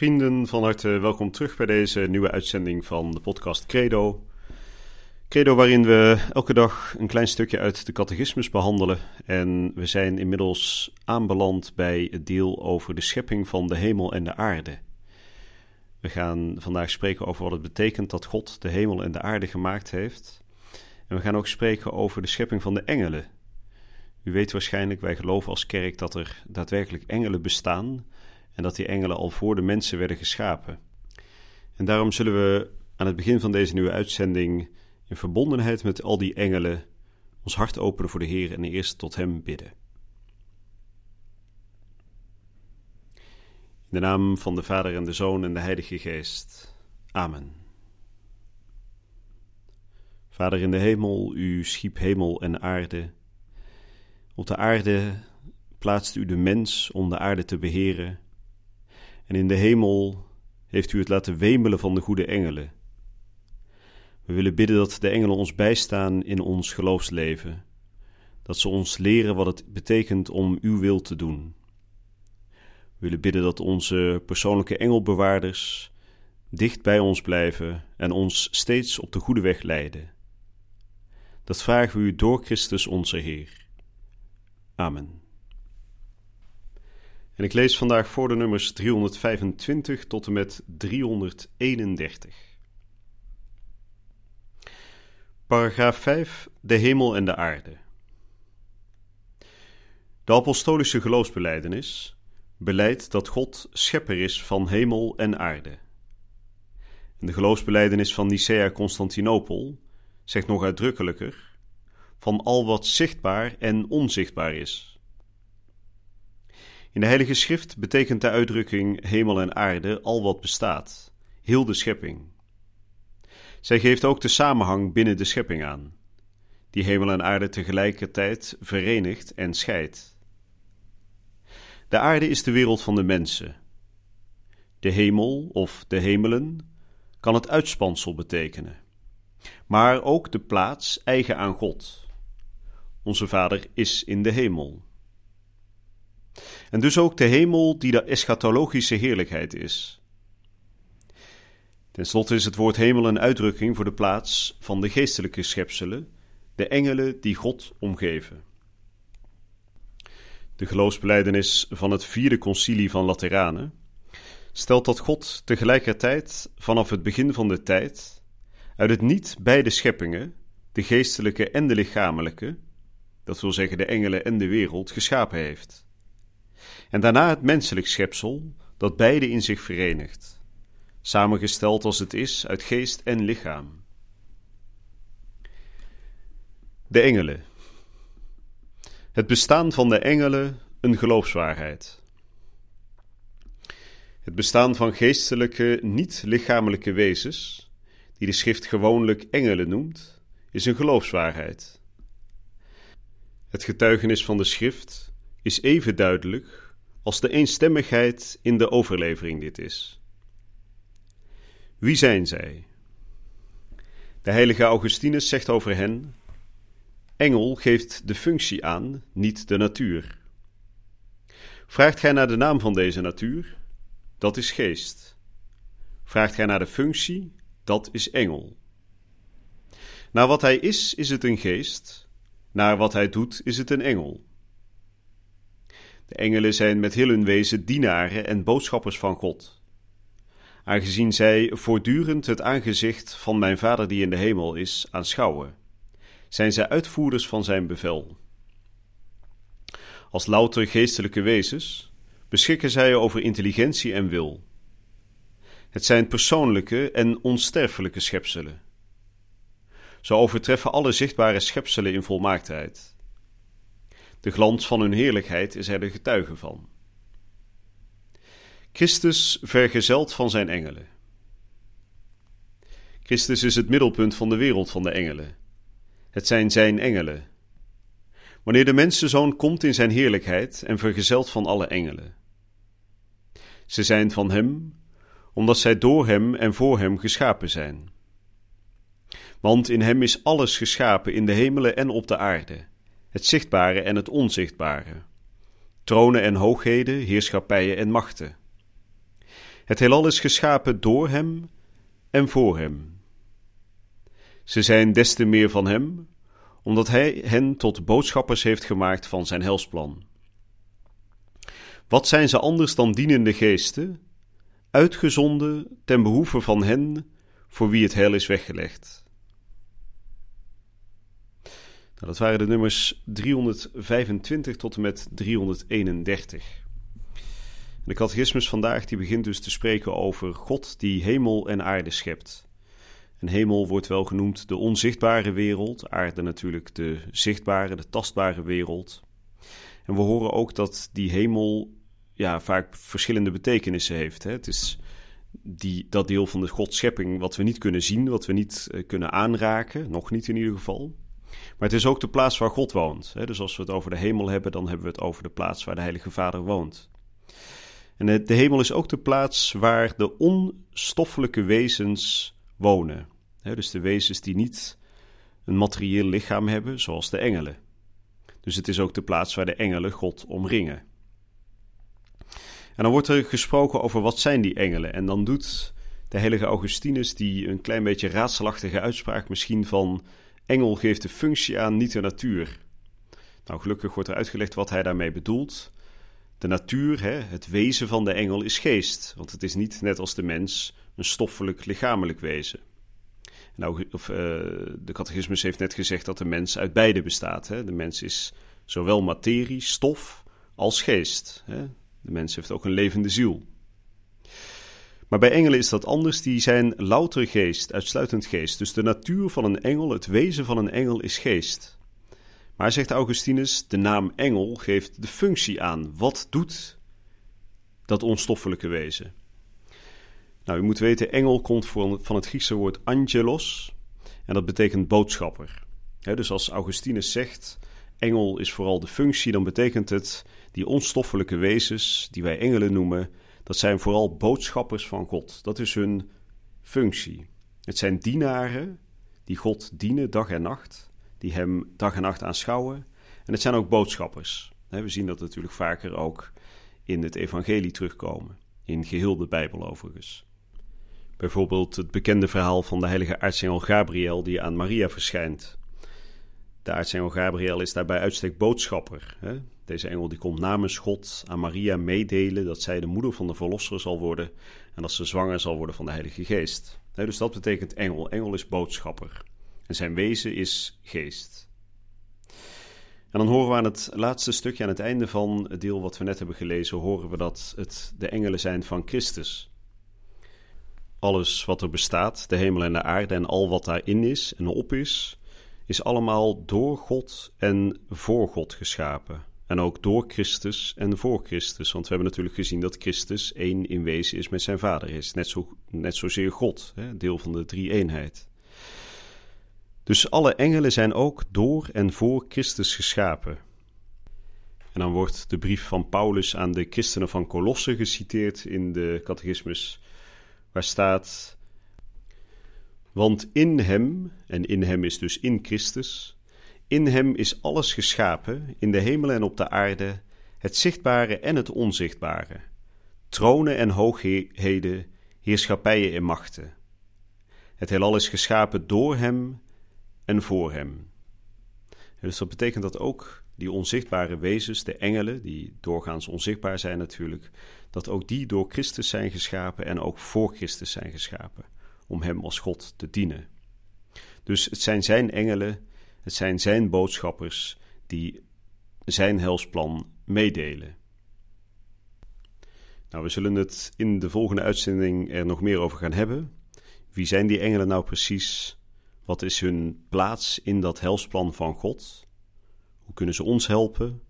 Vrienden, van harte welkom terug bij deze nieuwe uitzending van de podcast Credo. Credo waarin we elke dag een klein stukje uit de catechismus behandelen. En we zijn inmiddels aanbeland bij het deel over de schepping van de hemel en de aarde. We gaan vandaag spreken over wat het betekent dat God de hemel en de aarde gemaakt heeft. En we gaan ook spreken over de schepping van de engelen. U weet waarschijnlijk, wij geloven als kerk dat er daadwerkelijk engelen bestaan en dat die engelen al voor de mensen werden geschapen. En daarom zullen we aan het begin van deze nieuwe uitzending in verbondenheid met al die engelen ons hart openen voor de Heer en eerst tot Hem bidden. In de naam van de Vader en de Zoon en de Heilige Geest. Amen. Vader in de hemel, u schiep hemel en aarde. Op de aarde plaatst u de mens om de aarde te beheren. En in de hemel heeft u het laten wemelen van de goede engelen. We willen bidden dat de engelen ons bijstaan in ons geloofsleven, dat ze ons leren wat het betekent om uw wil te doen. We willen bidden dat onze persoonlijke engelbewaarders dicht bij ons blijven en ons steeds op de goede weg leiden. Dat vragen we u door Christus onze Heer. Amen. En ik lees vandaag voor de nummers 325 tot en met 331. Paragraaf 5. De hemel en de aarde. De apostolische geloofsbeleidenis beleidt dat God schepper is van hemel en aarde. En de geloofsbeleidenis van Nicea-Constantinopel zegt nog uitdrukkelijker van al wat zichtbaar en onzichtbaar is. In de Heilige Schrift betekent de uitdrukking hemel en aarde al wat bestaat, heel de schepping. Zij geeft ook de samenhang binnen de schepping aan, die hemel en aarde tegelijkertijd verenigt en scheidt. De aarde is de wereld van de mensen. De hemel of de hemelen kan het uitspansel betekenen, maar ook de plaats eigen aan God. Onze Vader is in de hemel. En dus ook de hemel die de eschatologische heerlijkheid is. Ten slotte is het woord hemel een uitdrukking voor de plaats van de geestelijke schepselen, de engelen die God omgeven. De geloofsbeleidenis van het vierde concilie van Lateranen stelt dat God tegelijkertijd vanaf het begin van de tijd uit het niet beide scheppingen, de geestelijke en de lichamelijke, dat wil zeggen de engelen en de wereld, geschapen heeft en daarna het menselijk schepsel, dat beide in zich verenigt, samengesteld als het is uit geest en lichaam. De engelen. Het bestaan van de engelen een geloofswaarheid. Het bestaan van geestelijke, niet-lichamelijke wezens, die de schrift gewoonlijk engelen noemt, is een geloofswaarheid. Het getuigenis van de schrift is even duidelijk als de eenstemmigheid in de overlevering dit is. Wie zijn zij? De heilige Augustinus zegt over hen: Engel geeft de functie aan, niet de natuur. Vraagt gij naar de naam van deze natuur? Dat is geest. Vraagt gij naar de functie? Dat is engel. Naar wat hij is, is het een geest. Naar wat hij doet, is het een engel. De engelen zijn met heel hun wezen dienaren en boodschappers van God. Aangezien zij voortdurend het aangezicht van mijn Vader die in de hemel is aanschouwen, zijn zij uitvoerders van zijn bevel. Als louter geestelijke wezens beschikken zij over intelligentie en wil. Het zijn persoonlijke en onsterfelijke schepselen. Ze overtreffen alle zichtbare schepselen in volmaaktheid. De glans van hun heerlijkheid is er de getuige van. Christus vergezeld van zijn engelen. Christus is het middelpunt van de wereld van de engelen. Het zijn zijn engelen. Wanneer de mensenzoon komt in zijn heerlijkheid en vergezeld van alle engelen. Ze zijn van hem, omdat zij door hem en voor hem geschapen zijn. Want in hem is alles geschapen in de hemelen en op de aarde, het zichtbare en het onzichtbare, tronen en hoogheden, heerschappijen en machten. Het heelal is geschapen door hem en voor hem. Ze zijn des te meer van hem, omdat hij hen tot boodschappers heeft gemaakt van zijn helsplan. Wat zijn ze anders dan dienende geesten, uitgezonden ten behoeve van hen voor wie het heil is weggelegd? Nou, dat waren de nummers 325 tot en met 331. De catechismus vandaag die begint dus te spreken over God die hemel en aarde schept. En hemel wordt wel genoemd de onzichtbare wereld, aarde natuurlijk de zichtbare, de tastbare wereld. En we horen ook dat die hemel ja, vaak verschillende betekenissen heeft. Hè. Het is die, dat deel van de Godschepping wat we niet kunnen zien, wat we niet uh, kunnen aanraken, nog niet in ieder geval. Maar het is ook de plaats waar God woont. Dus als we het over de hemel hebben, dan hebben we het over de plaats waar de Heilige Vader woont. En de hemel is ook de plaats waar de onstoffelijke wezens wonen. dus de wezens die niet een materieel lichaam hebben, zoals de engelen. Dus het is ook de plaats waar de engelen God omringen. En dan wordt er gesproken over wat zijn die engelen. En dan doet de heilige Augustinus die een klein beetje raadselachtige uitspraak misschien van engel geeft de functie aan, niet de natuur. Nou, gelukkig wordt er uitgelegd wat hij daarmee bedoelt. De natuur, hè, het wezen van de engel is geest, want het is niet net als de mens een stoffelijk lichamelijk wezen. Nou, of, uh, de catechismus heeft net gezegd dat de mens uit beide bestaat. Hè. De mens is zowel materie, stof, als geest. Hè. De mens heeft ook een levende ziel. Maar bij engelen is dat anders. Die zijn louter geest, uitsluitend geest. Dus de natuur van een engel, het wezen van een engel is geest. Maar zegt Augustinus, de naam engel geeft de functie aan. Wat doet dat onstoffelijke wezen? Nou, u moet weten, engel komt van het Griekse woord angelos. En dat betekent boodschapper. dus als Augustinus zegt, engel is vooral de functie, dan betekent het die onstoffelijke wezens, die wij engelen noemen, dat zijn vooral boodschappers van God. Dat is hun functie. Het zijn dienaren die God dienen dag en nacht die hem dag en nacht aanschouwen. En het zijn ook boodschappers. We zien dat natuurlijk vaker ook in het evangelie terugkomen. In geheel de Bijbel overigens. Bijvoorbeeld het bekende verhaal van de heilige aartsengel Gabriel die aan Maria verschijnt. De aartsengel Gabriel is daarbij uitstek boodschapper. Deze engel die komt namens God aan Maria meedelen dat zij de moeder van de verlosser zal worden en dat ze zwanger zal worden van de Heilige Geest. Dus dat betekent engel. Engel is boodschapper. En zijn wezen is geest. En dan horen we aan het laatste stukje, aan het einde van het deel wat we net hebben gelezen, horen we dat het de engelen zijn van Christus. Alles wat er bestaat, de hemel en de aarde en al wat daarin is en op is, is allemaal door God en voor God geschapen. En ook door Christus en voor Christus. Want we hebben natuurlijk gezien dat Christus één in wezen is met zijn Vader. Hij is net, zo, net zozeer God, hè, deel van de drie-eenheid. Dus alle engelen zijn ook door en voor Christus geschapen. En dan wordt de brief van Paulus aan de christenen van Colosse geciteerd in de catechismus, waar staat: Want in hem, en in hem is dus in Christus, in hem is alles geschapen, in de hemel en op de aarde, het zichtbare en het onzichtbare, tronen en hoogheden, heerschappijen en machten. Het heelal is geschapen door hem en voor hem. Dus dat betekent dat ook die onzichtbare wezens, de engelen, die doorgaans onzichtbaar zijn natuurlijk, dat ook die door Christus zijn geschapen en ook voor Christus zijn geschapen, om Hem als God te dienen. Dus het zijn Zijn engelen, het zijn Zijn boodschappers die Zijn helsplan meedelen. Nou, we zullen het in de volgende uitzending er nog meer over gaan hebben. Wie zijn die engelen nou precies? Wat is hun plaats in dat helsplan van God? Hoe kunnen ze ons helpen?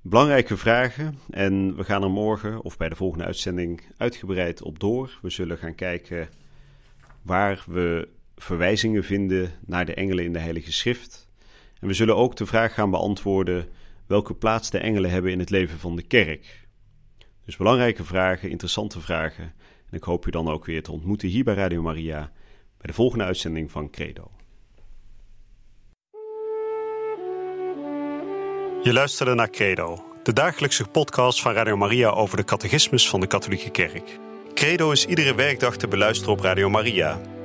Belangrijke vragen en we gaan er morgen of bij de volgende uitzending uitgebreid op door. We zullen gaan kijken waar we verwijzingen vinden naar de engelen in de Heilige Schrift. En we zullen ook de vraag gaan beantwoorden welke plaats de engelen hebben in het leven van de kerk. Dus belangrijke vragen, interessante vragen. En ik hoop u dan ook weer te ontmoeten hier bij Radio Maria bij de volgende uitzending van Credo. Je luisterde naar Credo, de dagelijkse podcast van Radio Maria over de catechismus van de Katholieke Kerk. Credo is iedere werkdag te beluisteren op Radio Maria.